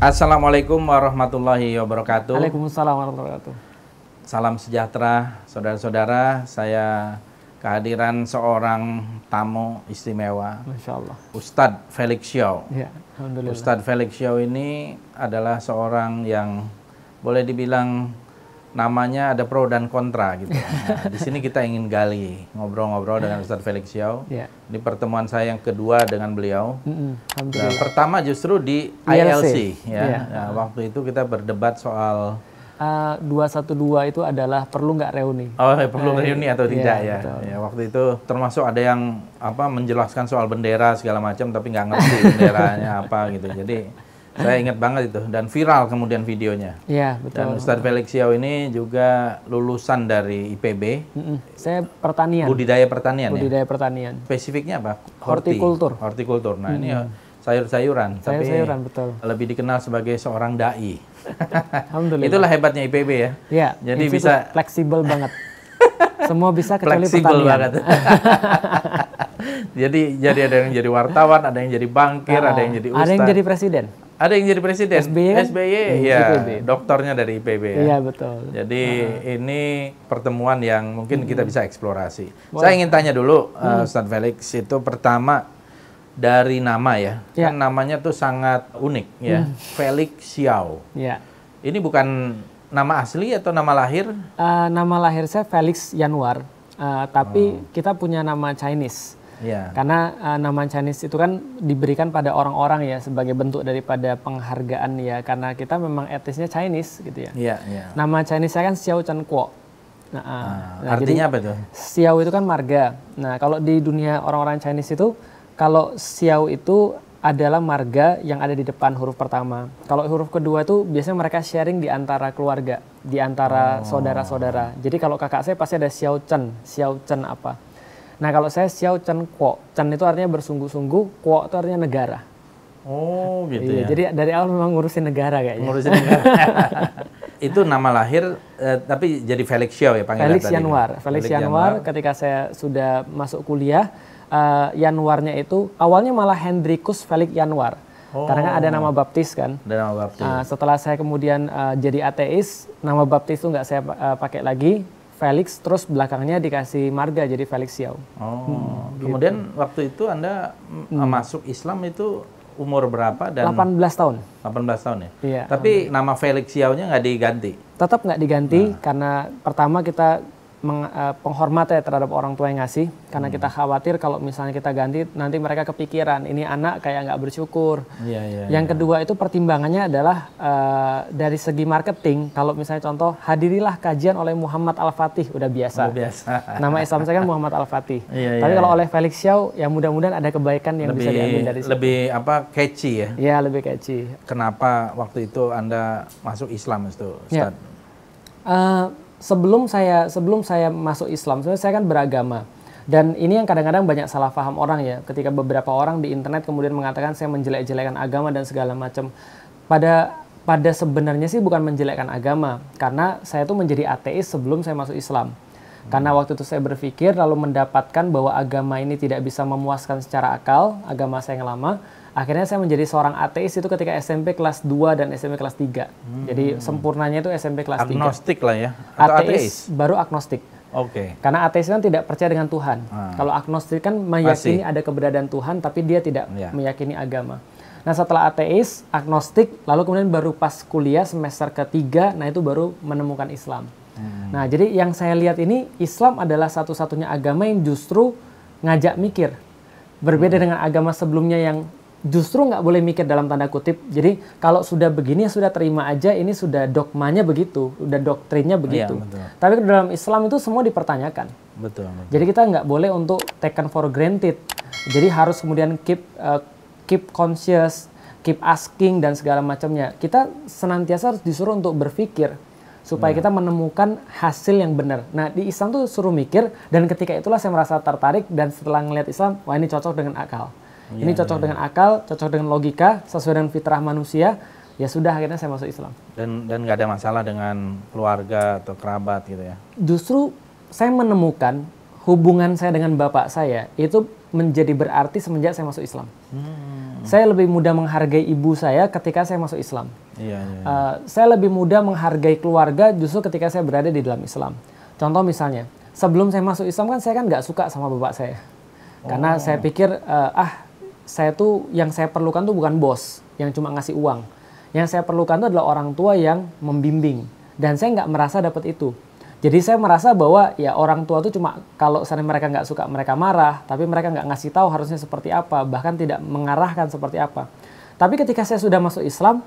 Assalamualaikum warahmatullahi wabarakatuh. Waalaikumsalam warahmatullahi wabarakatuh. Salam sejahtera, saudara-saudara. Saya kehadiran seorang tamu istimewa, Masya Allah. Ustadz Felix Xiao. Ya, Alhamdulillah. Ustadz Felix Xiao ini adalah seorang yang boleh dibilang namanya ada pro dan kontra gitu. Nah, di sini kita ingin gali ngobrol-ngobrol dengan Ustadz Felix Xiao. Ya. Ini pertemuan saya yang kedua dengan beliau. Mm-mm, Nah, Alhamdulillah. pertama justru di ILC. ILC ya. Iya. Nah, waktu itu kita berdebat soal Ah, 212 itu adalah perlu nggak reuni? oh perlu reuni atau Iya, tidak ya. betul. Ya waktu itu termasuk ada yang apa menjelaskan soal bendera segala macam tapi nggak ngerti benderanya apa gitu. Jadi saya ingat banget itu dan viral kemudian videonya. Iya, Dan betul. Ustadz Felix Xiao ini juga lulusan dari IPB. Saya pertanian, budidaya pertanian ya. budidaya pertanian. Spesifiknya apa? Horti. Hortikultur. Hortikultur. Nah, ini ya sayur-sayuran, tapi Sayur-sayuran, betul. lebih dikenal sebagai seorang dai. Alhamdulillah. Itulah hebatnya IPB ya. Ya, Jadi bisa- fleksibel banget. Semua bisa kecuali Fleksibel pertanian. banget. jadi jadi ada yang jadi wartawan, ada yang jadi bankir, ada yang jadi ustaz. Ada yang jadi presiden. Ada yang jadi presiden. SBY? SBY, Hmm, ya. IPB. Doktornya dari IPB ya. Iya, betul. Jadi ini pertemuan yang mungkin kita Hmm. bisa eksplorasi. Saya ingin tanya dulu, uh, Ustadz Felix, itu pertama dari nama ya, Ya. kan namanya tuh sangat unik ya, Felix Xiao. Ya. Ini bukan nama asli atau nama lahir? Ah, nama lahir saya Felix Yanuar, Ah, tapi Oh. kita punya nama Chinese. Ya. Karena uh, nama Chinese itu kan diberikan pada orang-orang ya sebagai bentuk daripada penghargaan ya karena kita memang etisnya Chinese gitu ya. Iya, iya. Nama Chinese saya kan Xiao Chen Kuo. Nah, uh, Ah, nah, artinya jadi apa tuh? Xiao itu kan marga. Nah, kalau di dunia orang-orang Chinese itu kalau Xiao itu adalah marga yang ada di depan huruf pertama. Kalau huruf kedua itu biasanya mereka sharing di antara keluarga, di antara saudara-saudara. Jadi kalau kakak saya pasti ada Xiao Chen, Xiao Chen apa. Nah kalau saya Xiao Chen Kuo, Chen itu artinya bersungguh-sungguh, Kuo itu artinya negara. Oh, gitu Iya, ya. Jadi dari awal memang ngurusin negara kayaknya. Ngurusin negara. itu nama lahir eh, tapi jadi Felix Xiao ya panggilan Felix tadi. Yanuar. Felix Yanuar ketika saya sudah masuk kuliah, eh, Yanuarnya itu awalnya malah Hendrikus Felix Yanuar. Karena kan ada nama baptis kan. Dan nama baptis. Nah, setelah saya kemudian eh, jadi ateis, nama baptis itu nggak saya eh, pakai lagi. Felix terus belakangnya dikasih marga jadi Felix Xiao. Oh, gitu. kemudian waktu itu Anda mm, masuk Islam itu umur berapa dan 18 tahun. 18 tahun ya? Iya. Tapi nama Felix Xiao-nya nggak diganti. Tetap nggak diganti Nah. karena pertama kita meng- eh, penghormat ya terhadap orang tua yang ngasih karena Hmm. kita khawatir kalau misalnya kita ganti nanti mereka kepikiran ini anak kayak nggak bersyukur. Iya, iya. Yang kedua itu pertimbangannya adalah eh, dari segi marketing. Kalau misalnya contoh hadirilah kajian oleh Muhammad Al Fatih udah biasa. Udah biasa. Nama Islam saya kan Muhammad Al Fatih. Iya, Tapi iya, kalau oleh Felix Xiao ya mudah-mudahan ada kebaikan yang bisa diambil lebih dari situ. lebih apa catchy ya. Ya lebih catchy. Kenapa waktu itu Anda masuk Islam itu, Ya. Ustaz? Eh, sebelum saya sebelum saya masuk Islam, sebenarnya saya kan beragama. Dan ini yang kadang-kadang banyak salah paham orang ya, ketika beberapa orang di internet kemudian mengatakan saya menjelek-jelekan agama dan segala macam. Pada pada sebenarnya sih bukan menjelekkan agama, karena saya tuh menjadi ateis sebelum saya masuk Islam. Karena waktu itu saya berpikir lalu mendapatkan bahwa agama ini tidak bisa memuaskan secara akal, agama saya yang lama, akhirnya saya menjadi seorang ateis itu ketika SMP kelas 2 dan SMP kelas 3. Jadi sempurnanya itu SMP kelas 3 Agnostik lah ya atau ateis? ateis, baru agnostik. Oke. Karena ateis kan tidak percaya dengan Tuhan. Ah. Kalau agnostik kan meyakini ada keberadaan Tuhan, tapi dia tidak Ya. meyakini agama. Nah setelah ateis, agnostik, lalu kemudian baru pas kuliah semester ketiga, nah itu baru menemukan Islam. Hmm. Nah jadi yang saya lihat ini Islam adalah satu-satunya agama yang justru ngajak mikir. Berbeda Hmm. dengan agama sebelumnya yang justru nggak boleh mikir dalam tanda kutip. Jadi kalau sudah begini ya sudah terima aja, ini sudah dogmanya begitu, udah doktrinnya begitu. Iya, betul. Tapi dalam Islam itu semua dipertanyakan. Betul. betul. Jadi kita nggak boleh untuk taken for granted. Jadi harus kemudian keep uh, keep conscious, keep asking dan segala macamnya. Kita senantiasa harus disuruh untuk berpikir supaya kita menemukan hasil yang benar. Nah di Islam tuh suruh mikir dan ketika itulah saya merasa tertarik dan setelah ngelihat Islam, wah ini cocok dengan akal. Ini cocok dengan akal, cocok dengan logika, sesuai dengan fitrah manusia. Ya sudah akhirnya saya masuk Islam. Dan dan nggak ada masalah dengan keluarga atau kerabat gitu ya. Justru saya menemukan hubungan saya dengan bapak saya itu menjadi berarti semenjak saya masuk Islam. Saya lebih mudah menghargai ibu saya ketika saya masuk Islam. Iya, iya. Uh, saya lebih mudah menghargai keluarga justru ketika saya berada di dalam Islam. Contoh misalnya, sebelum saya masuk Islam kan saya kan nggak suka sama bapak saya, karena saya pikir uh, ah saya tuh yang saya perlukan tuh bukan bos yang cuma ngasih uang. Yang saya perlukan tuh adalah orang tua yang membimbing dan saya nggak merasa dapat itu. Jadi saya merasa bahwa ya orang tua tuh cuma kalau misalnya mereka nggak suka mereka marah, tapi mereka nggak ngasih tahu harusnya seperti apa, bahkan tidak mengarahkan seperti apa. Tapi ketika saya sudah masuk Islam,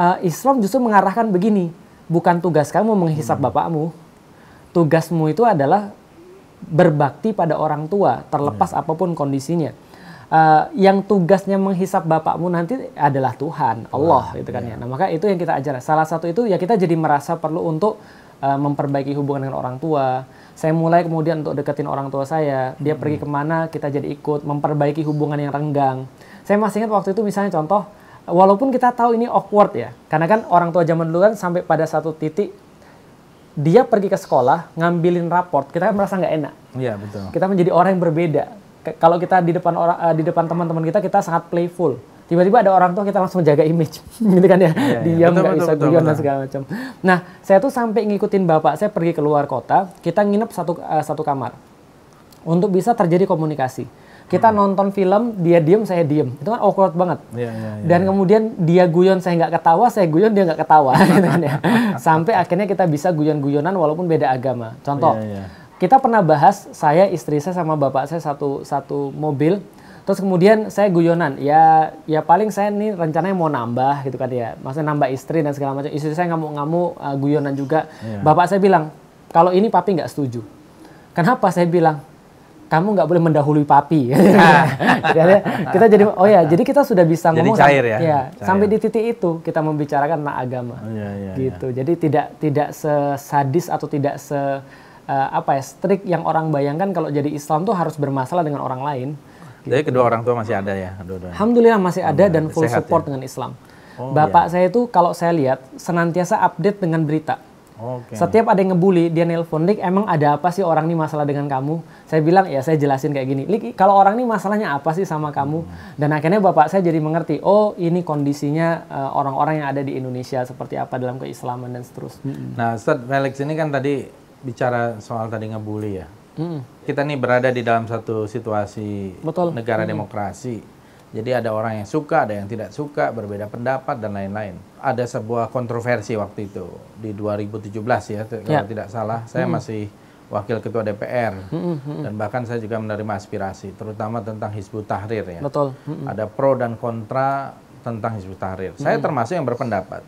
uh, Islam justru mengarahkan begini, bukan tugas kamu menghisap hmm. bapakmu, tugasmu itu adalah berbakti pada orang tua, terlepas hmm. apa pun kondisinya. Uh, yang tugasnya menghisap bapakmu nanti adalah Tuhan, Allah, gitu kan ya. ya. Nah maka itu yang kita ajar. Salah satu itu ya kita jadi merasa perlu untuk uh, memperbaiki hubungan dengan orang tua. Saya mulai kemudian untuk deketin orang tua saya. Dia hmm. pergi ke mana, kita jadi ikut memperbaiki hubungan yang renggang. Saya masih ingat waktu itu misalnya contoh, walaupun kita tahu ini awkward ya, karena kan orang tua zaman dulu kan sampai pada satu titik dia pergi ke sekolah ngambilin raport, kita kan merasa nggak enak. Iya betul. Kita menjadi orang yang berbeda. Kalau kita di depan orang uh, di depan teman-teman kita kita sangat playful. Tiba-tiba ada orang tua kita langsung jaga image. Gitu kan ya? Yeah, iya. diam nggak bisa guyon dan segala macam. Nah saya tuh sampai ngikutin bapak saya pergi keluar kota kita nginep satu uh, satu kamar. Untuk bisa terjadi komunikasi. Kita hmm. nonton film dia diem saya diem. Itu kan awkward banget. Yeah, yeah, yeah. dan kemudian dia guyon saya nggak ketawa saya guyon dia nggak ketawa. Gitu kan ya. Sampai akhirnya kita bisa guyon-guyonan walaupun beda agama. Contoh yeah, yeah. Kita pernah bahas saya istri saya sama bapak saya satu satu mobil Terus kemudian saya guyonan, ya ya paling saya nih rencananya mau nambah gitu kan ya, maksudnya nambah istri dan segala macam. Istri saya ngamuk-ngamuk uh, guyonan juga. Yeah. Bapak saya bilang, kalau ini papi nggak setuju. Kenapa saya bilang? Kamu nggak boleh mendahului papi. kita jadi oh ya, jadi kita sudah bisa jadi ngomong cair ya. ya cair. sampai di titik itu kita membicarakan tentang agama. Oh, yeah, yeah, gitu. Yeah. Jadi tidak tidak sesadis atau tidak se uh, apa ya strik yang orang bayangkan kalau jadi Islam tuh harus bermasalah dengan orang lain jadi kedua orang tua masih ada ya? Dua Alhamdulillah masih ada dan full Sehat support ya? dengan Islam. Oh, Bapak iya. saya itu kalau saya lihat senantiasa update dengan berita. Okay. Setiap ada yang ngebully, dia nelpon, Lik, emang ada apa sih orang ini masalah dengan kamu? Saya bilang, ya saya jelasin kayak gini. Lik, kalau orang ini masalahnya apa sih sama kamu? Hmm. Dan akhirnya bapak saya jadi mengerti, oh ini kondisinya uh, orang-orang yang ada di Indonesia seperti apa dalam keislaman dan seterusnya. Hmm. Nah, Ustaz Felix ini kan tadi bicara soal tadi ngebully ya. Hmm. Kita nih berada di dalam satu situasi Betul. negara hmm. demokrasi. Jadi ada orang yang suka, ada yang tidak suka, berbeda pendapat dan lain-lain. Ada sebuah kontroversi waktu itu di 2017 ya, kalau ya. tidak salah. Saya hmm. masih wakil ketua DPR hmm, hmm, hmm. dan bahkan saya juga menerima aspirasi, terutama tentang Hizbut Tahrir ya. Betul. Hmm. Ada pro dan kontra tentang Hizbut Tahrir. Hmm. Saya termasuk yang berpendapat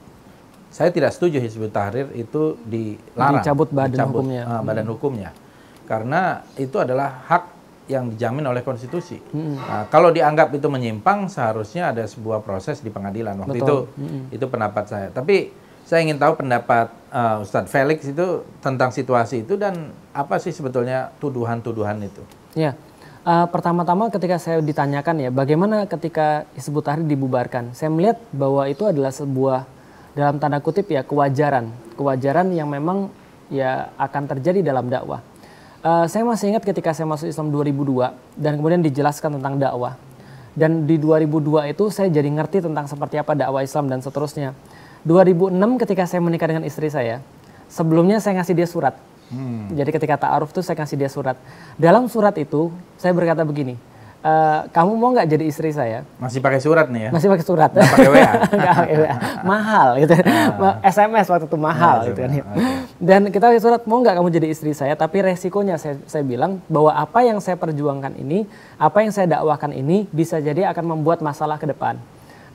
saya tidak setuju Hizbut Tahrir itu dilarang, dicabut badan dicabut, hukumnya. Uh, badan hmm. hukumnya karena itu adalah hak yang dijamin oleh konstitusi. Hmm. Nah, kalau dianggap itu menyimpang, seharusnya ada sebuah proses di pengadilan. Waktu Betul. itu hmm. itu pendapat saya. Tapi saya ingin tahu pendapat uh, Ustadz Felix itu tentang situasi itu dan apa sih sebetulnya tuduhan-tuduhan itu? Ya, uh, pertama-tama ketika saya ditanyakan ya, bagaimana ketika Hizbut Tahrir dibubarkan, saya melihat bahwa itu adalah sebuah dalam tanda kutip ya kewajaran, kewajaran yang memang ya akan terjadi dalam dakwah. Uh, saya masih ingat ketika saya masuk Islam 2002 dan kemudian dijelaskan tentang dakwah. Dan di 2002 itu saya jadi ngerti tentang seperti apa dakwah Islam dan seterusnya. 2006 ketika saya menikah dengan istri saya, sebelumnya saya ngasih dia surat. Hmm. Jadi ketika ta'aruf itu saya kasih dia surat. Dalam surat itu saya berkata begini, Uh, kamu mau nggak jadi istri saya? Masih pakai surat nih ya? Masih pakai surat. Nggak pakai WA? nggak pakai WA. Mahal gitu. Uh. SMS waktu itu mahal nah, gitu kan. Okay. Dan kita pakai surat, mau nggak kamu jadi istri saya? Tapi resikonya saya, saya bilang bahwa apa yang saya perjuangkan ini, apa yang saya dakwakan ini bisa jadi akan membuat masalah ke depan.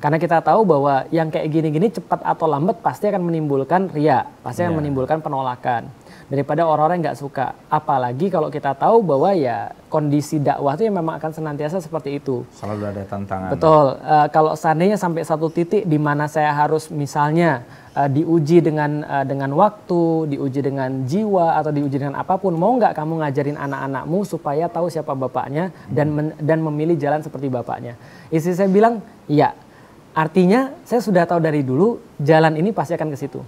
Karena kita tahu bahwa yang kayak gini-gini cepat atau lambat pasti akan menimbulkan ria, pasti akan yeah. menimbulkan penolakan daripada orang-orang yang nggak suka. Apalagi kalau kita tahu bahwa ya kondisi dakwah itu yang memang akan senantiasa seperti itu. Selalu ada tantangan. Betul. Uh, kalau seandainya sampai satu titik di mana saya harus misalnya uh, diuji dengan uh, dengan waktu, diuji dengan jiwa atau diuji dengan apa pun, mau nggak kamu ngajarin anak-anakmu supaya tahu siapa bapaknya hmm. dan men, dan memilih jalan seperti bapaknya. Istri saya bilang, iya. Artinya saya sudah tahu dari dulu jalan ini pasti akan ke situ.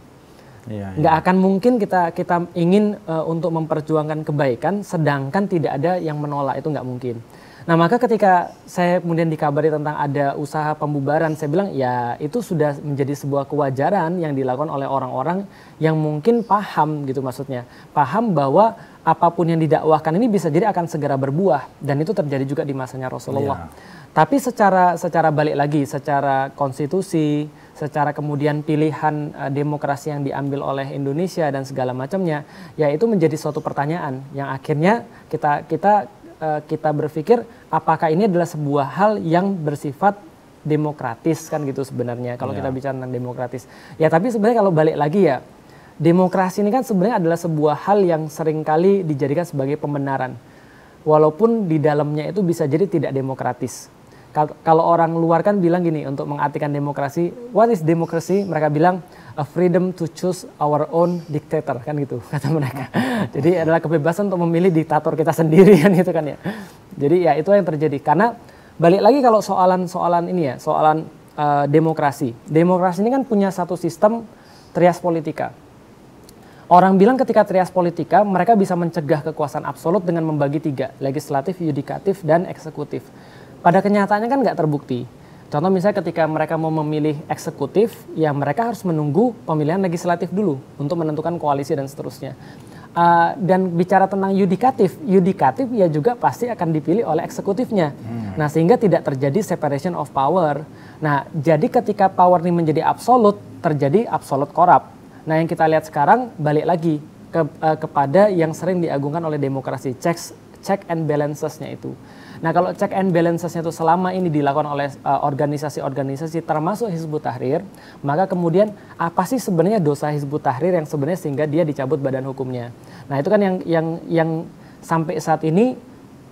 Ya, nggak ya. akan mungkin kita kita ingin uh, untuk memperjuangkan kebaikan, sedangkan tidak ada yang menolak itu nggak mungkin. Nah maka ketika saya kemudian dikabari tentang ada usaha pembubaran, saya bilang ya itu sudah menjadi sebuah kewajaran yang dilakukan oleh orang-orang yang mungkin paham gitu maksudnya. Paham bahwa apa pun yang didakwahkan ini bisa jadi akan segera berbuah dan itu terjadi juga di masanya Rasulullah. Ya. Tapi secara secara balik lagi, secara konstitusi, secara kemudian pilihan uh, demokrasi yang diambil oleh Indonesia dan segala macamnya, ya itu menjadi suatu pertanyaan yang akhirnya kita kita uh, kita berpikir apakah ini adalah sebuah hal yang bersifat demokratis kan gitu sebenarnya kalau ya. kita bicara tentang demokratis. Ya tapi sebenarnya kalau balik lagi ya demokrasi ini kan sebenarnya adalah sebuah hal yang sering kali dijadikan sebagai pembenaran. Walaupun di dalamnya itu bisa jadi tidak demokratis. Kalau orang luar kan bilang gini untuk mengartikan demokrasi, what is demokrasi? Mereka bilang a freedom to choose our own dictator kan gitu kata mereka. Jadi adalah kebebasan untuk memilih diktator kita sendiri kan gitu kan ya. Jadi ya itu yang terjadi karena balik lagi kalau soalan-soalan ini ya, soalan uh, demokrasi. Demokrasi ini kan punya satu sistem trias politika. Orang bilang ketika trias politika mereka bisa mencegah kekuasaan absolut dengan membagi tiga, legislatif, yudikatif, dan eksekutif. Pada kenyataannya kan nggak terbukti. Contoh misalnya ketika mereka mau memilih eksekutif, ya mereka harus menunggu pemilihan legislatif dulu untuk menentukan koalisi dan seterusnya. Uh, dan bicara tentang yudikatif, yudikatif ya juga pasti akan dipilih oleh eksekutifnya. Hmm. Nah sehingga tidak terjadi separation of power. Nah jadi ketika power ini menjadi absolut, terjadi absolut korup. Nah yang kita lihat sekarang balik lagi ke, uh, kepada yang sering diagungkan oleh demokrasi, checks, check and balancesnya itu. Nah kalau check and balancesnya itu selama ini dilakukan oleh uh, organisasi-organisasi termasuk Hizbut Tahrir, maka kemudian apa sih sebenarnya dosa Hizbut Tahrir yang sebenarnya sehingga dia dicabut badan hukumnya? Nah itu kan yang yang yang sampai saat ini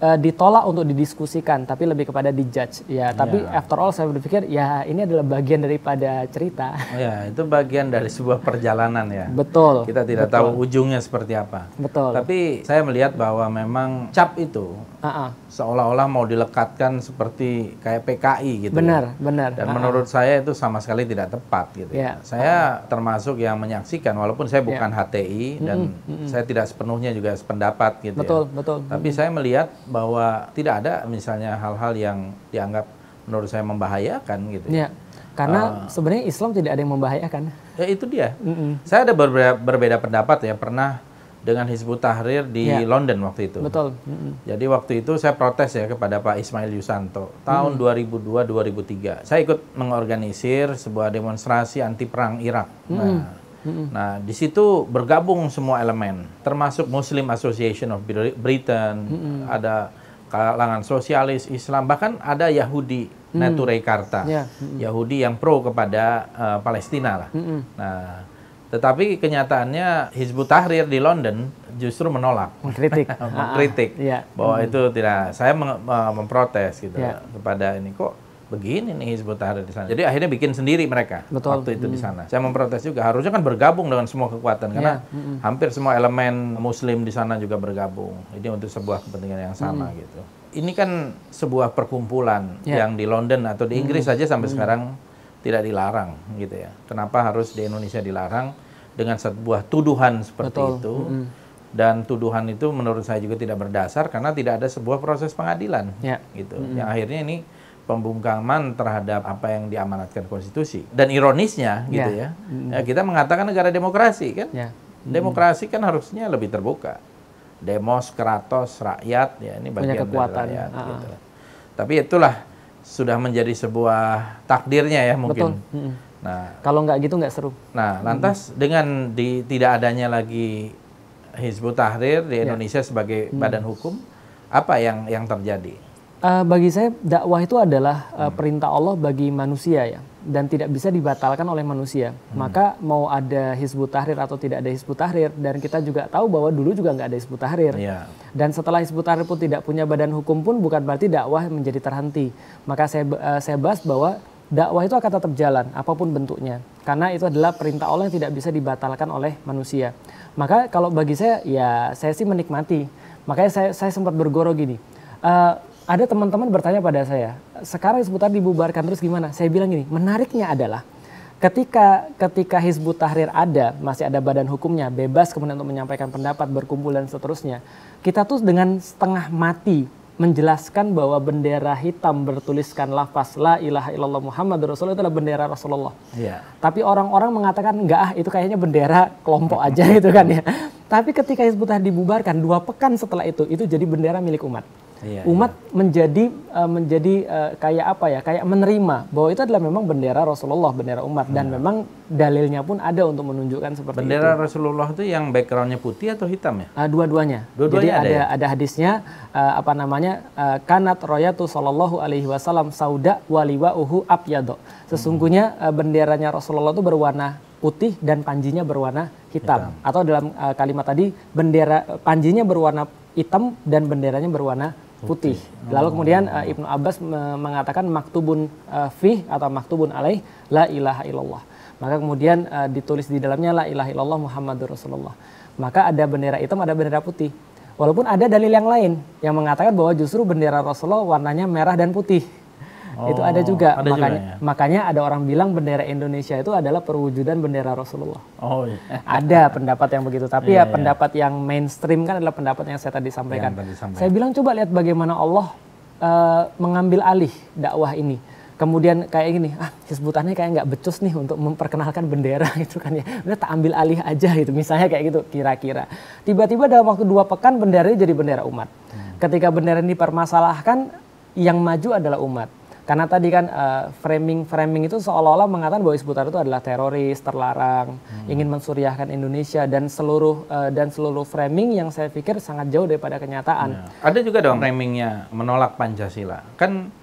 uh, ditolak untuk didiskusikan, tapi lebih kepada dijudge. Ya, tapi ya. after all saya berpikir ya ini adalah bagian daripada cerita. Ya, itu bagian dari sebuah perjalanan ya. Betul. Kita tidak betul. tahu ujungnya seperti apa. Betul. Tapi saya melihat bahwa memang cap itu uh -uh. seolah-olah mau dilekatkan seperti kayak PKI gitu. Benar, ya. benar. Dan uh -uh. menurut saya itu sama sekali tidak tepat gitu. Ya. Saya uh -uh. termasuk yang menyaksikan walaupun saya bukan ya. HTI dan mm -hmm. saya tidak sepenuhnya juga sependapat gitu. Betul, ya. betul. Tapi mm -hmm. saya melihat bahwa tidak ada misalnya hal-hal yang dianggap menurut saya membahayakan gitu. Ya. Karena uh, sebenarnya Islam tidak ada yang membahayakan. Ya itu dia. Mm -mm. Saya ada berbeda, berbeda pendapat ya. Pernah dengan Hizbut Tahrir di ya. London waktu itu. Betul. Mm -mm. Jadi waktu itu saya protes ya kepada Pak Ismail Yusanto tahun mm. 2002-2003. Saya ikut mengorganisir sebuah demonstrasi anti perang Irak. Mm. Nah, hmm Nah, di situ bergabung semua elemen, termasuk Muslim Association of Britain, hmm ada kalangan sosialis Islam, bahkan ada Yahudi mm. Neture Karta, yeah. mm Yahudi yang pro kepada uh, Palestina lah. hmm Nah, tetapi kenyataannya Hizbut Tahrir di London justru menolak, mengkritik, mengkritik yeah. bahwa mm itu tidak. Saya memprotes gitu yeah. kepada ini kok begini nih Hizbut Tahrir di sana. Jadi akhirnya bikin sendiri mereka Betul. waktu itu hmm. di sana. Saya memprotes juga harusnya kan bergabung dengan semua kekuatan karena yeah. hmm. hampir semua elemen muslim di sana juga bergabung. Ini untuk sebuah kepentingan yang sama hmm. gitu. Ini kan sebuah perkumpulan yeah. yang di London atau di Inggris hmm. saja sampai hmm. sekarang tidak dilarang gitu ya. Kenapa harus di Indonesia dilarang dengan sebuah tuduhan seperti Betul. itu? Hmm. Dan tuduhan itu menurut saya juga tidak berdasar karena tidak ada sebuah proses pengadilan yeah. gitu. Hmm. Yang akhirnya ini pembungkaman terhadap apa yang diamanatkan konstitusi. Dan ironisnya gitu ya, mm. ya kita mengatakan negara demokrasi kan. Yeah. Mm. Demokrasi kan harusnya lebih terbuka. Demos, kratos, rakyat ya ini bagian Punya kekuatan. dari rakyat uh gitu. Tapi itulah sudah menjadi sebuah takdirnya ya mungkin. Betul. Mm. Nah, kalau nggak gitu nggak seru. Nah, lantas mm. dengan di, tidak adanya lagi Hizbut Tahrir di ya. Indonesia yeah. sebagai mm. badan hukum, apa yang yang terjadi? Uh, bagi saya dakwah itu adalah uh, perintah Allah bagi manusia ya dan tidak bisa dibatalkan oleh manusia. Hmm. Maka mau ada Hizbut Tahrir atau tidak ada Hizbut Tahrir dan kita juga tahu bahwa dulu juga nggak ada Hizbut Tahrir. Yeah. Dan setelah Hizbut Tahrir pun tidak punya badan hukum pun bukan berarti dakwah menjadi terhenti. Maka saya uh, saya bahas bahwa dakwah itu akan tetap jalan apa pun bentuknya karena itu adalah perintah Allah yang tidak bisa dibatalkan oleh manusia. Maka kalau bagi saya ya saya sih menikmati. Makanya saya saya sempat bergoro gini. Uh, ada teman-teman bertanya pada saya, sekarang Hizbut Tahrir dibubarkan terus gimana? Saya bilang gini, menariknya adalah ketika ketika Hizbut Tahrir ada, masih ada badan hukumnya, bebas kemudian untuk menyampaikan pendapat, berkumpul dan seterusnya, kita tuh dengan setengah mati menjelaskan bahwa bendera hitam bertuliskan lafaz la ilaha illallah Muhammad Rasulullah itu adalah bendera Rasulullah. Iya. Tapi orang-orang mengatakan enggak ah itu kayaknya bendera kelompok aja gitu kan ya. Tapi ketika Hizbut Tahrir dibubarkan dua pekan setelah itu itu jadi bendera milik umat. Iya, umat iya. menjadi uh, menjadi uh, kayak apa ya kayak menerima bahwa itu adalah memang bendera Rasulullah bendera umat dan iya. memang dalilnya pun ada untuk menunjukkan seperti bendera itu. Bendera Rasulullah itu yang backgroundnya putih atau hitam ya? Uh, dua-duanya. Dua Jadi ada ya? ada hadisnya uh, apa namanya uh, kanat royatu sallallahu alaihi wasallam sauda waliwa uhu abyado. Sesungguhnya uh, benderanya Rasulullah itu berwarna putih dan panjinya berwarna hitam. hitam. Atau dalam uh, kalimat tadi bendera panjinya berwarna hitam dan benderanya berwarna putih. Lalu kemudian uh, Ibnu Abbas mengatakan maktubun uh, fih atau maktubun alaih la ilaha illallah. Maka kemudian uh, ditulis di dalamnya la ilaha illallah Muhammadur Rasulullah. Maka ada bendera hitam, ada bendera putih. Walaupun ada dalil yang lain yang mengatakan bahwa justru bendera Rasulullah warnanya merah dan putih. Oh, itu ada juga. Ada makanya, juga ya? makanya ada orang bilang bendera Indonesia itu adalah perwujudan bendera Rasulullah. Oh, iya. Ada pendapat yang begitu. Tapi iya, ya iya. pendapat yang mainstream kan adalah pendapat yang saya tadi sampaikan. Tadi saya bilang coba lihat bagaimana Allah uh, mengambil alih dakwah ini. Kemudian kayak gini, ah sebutannya kayak nggak becus nih untuk memperkenalkan bendera gitu kan ya. Udah tak ambil alih aja gitu, misalnya kayak gitu kira-kira. Tiba-tiba dalam waktu dua pekan benderanya jadi bendera umat. Hmm. Ketika bendera ini dipermasalahkan, yang maju adalah umat karena tadi kan uh, framing framing itu seolah-olah mengatakan bahwa Hizbut itu adalah teroris, terlarang, hmm. ingin mensuriahkan Indonesia dan seluruh uh, dan seluruh framing yang saya pikir sangat jauh daripada kenyataan. Ya. Ada juga dong framingnya menolak Pancasila. Kan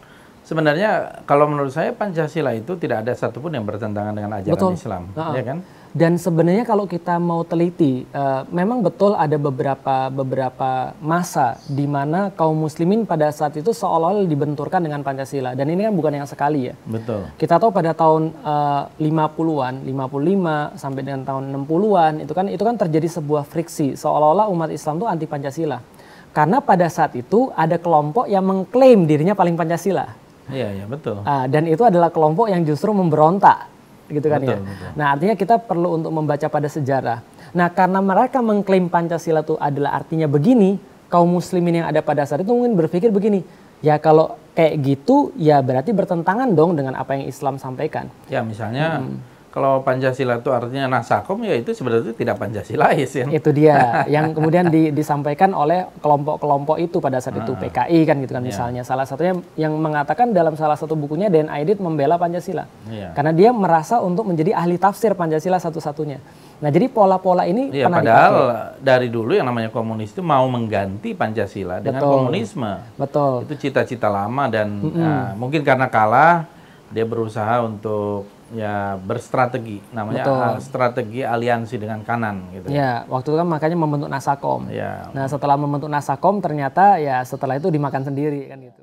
sebenarnya kalau menurut saya Pancasila itu tidak ada satupun yang bertentangan dengan ajaran Betul. Islam, uh -uh. ya kan? Dan sebenarnya kalau kita mau teliti, uh, memang betul ada beberapa beberapa masa di mana kaum muslimin pada saat itu seolah-olah dibenturkan dengan Pancasila. Dan ini kan bukan yang sekali ya. Betul. Kita tahu pada tahun uh, 50-an, 55 sampai dengan tahun 60-an itu kan itu kan terjadi sebuah friksi seolah-olah umat Islam itu anti Pancasila. Karena pada saat itu ada kelompok yang mengklaim dirinya paling Pancasila. Iya, iya, betul. Uh, dan itu adalah kelompok yang justru memberontak gitu kan betul, ya. Betul. Nah artinya kita perlu untuk membaca pada sejarah. Nah karena mereka mengklaim Pancasila itu adalah artinya begini, kaum muslimin yang ada pada saat itu mungkin berpikir begini, ya kalau kayak gitu ya berarti bertentangan dong dengan apa yang Islam sampaikan. Ya misalnya hmm kalau Pancasila itu artinya nasakom ya itu sebenarnya tidak Pancasilais ya. Itu dia yang kemudian di, disampaikan oleh kelompok-kelompok itu pada saat itu ah. PKI kan gitu kan yeah. misalnya. Salah satunya yang mengatakan dalam salah satu bukunya Dan Aidit membela Pancasila. Yeah. Karena dia merasa untuk menjadi ahli tafsir Pancasila satu-satunya. Nah, jadi pola-pola ini iya, pernah padahal dipakai. dari dulu yang namanya komunis itu mau mengganti Pancasila dengan Betul. komunisme. Betul. Itu cita-cita lama dan mm -hmm. uh, mungkin karena kalah dia berusaha untuk ya berstrategi namanya Betul. strategi aliansi dengan kanan gitu. Ya, waktu itu kan makanya membentuk Nasakom. Ya. Nah, setelah membentuk Nasakom ternyata ya setelah itu dimakan sendiri kan gitu.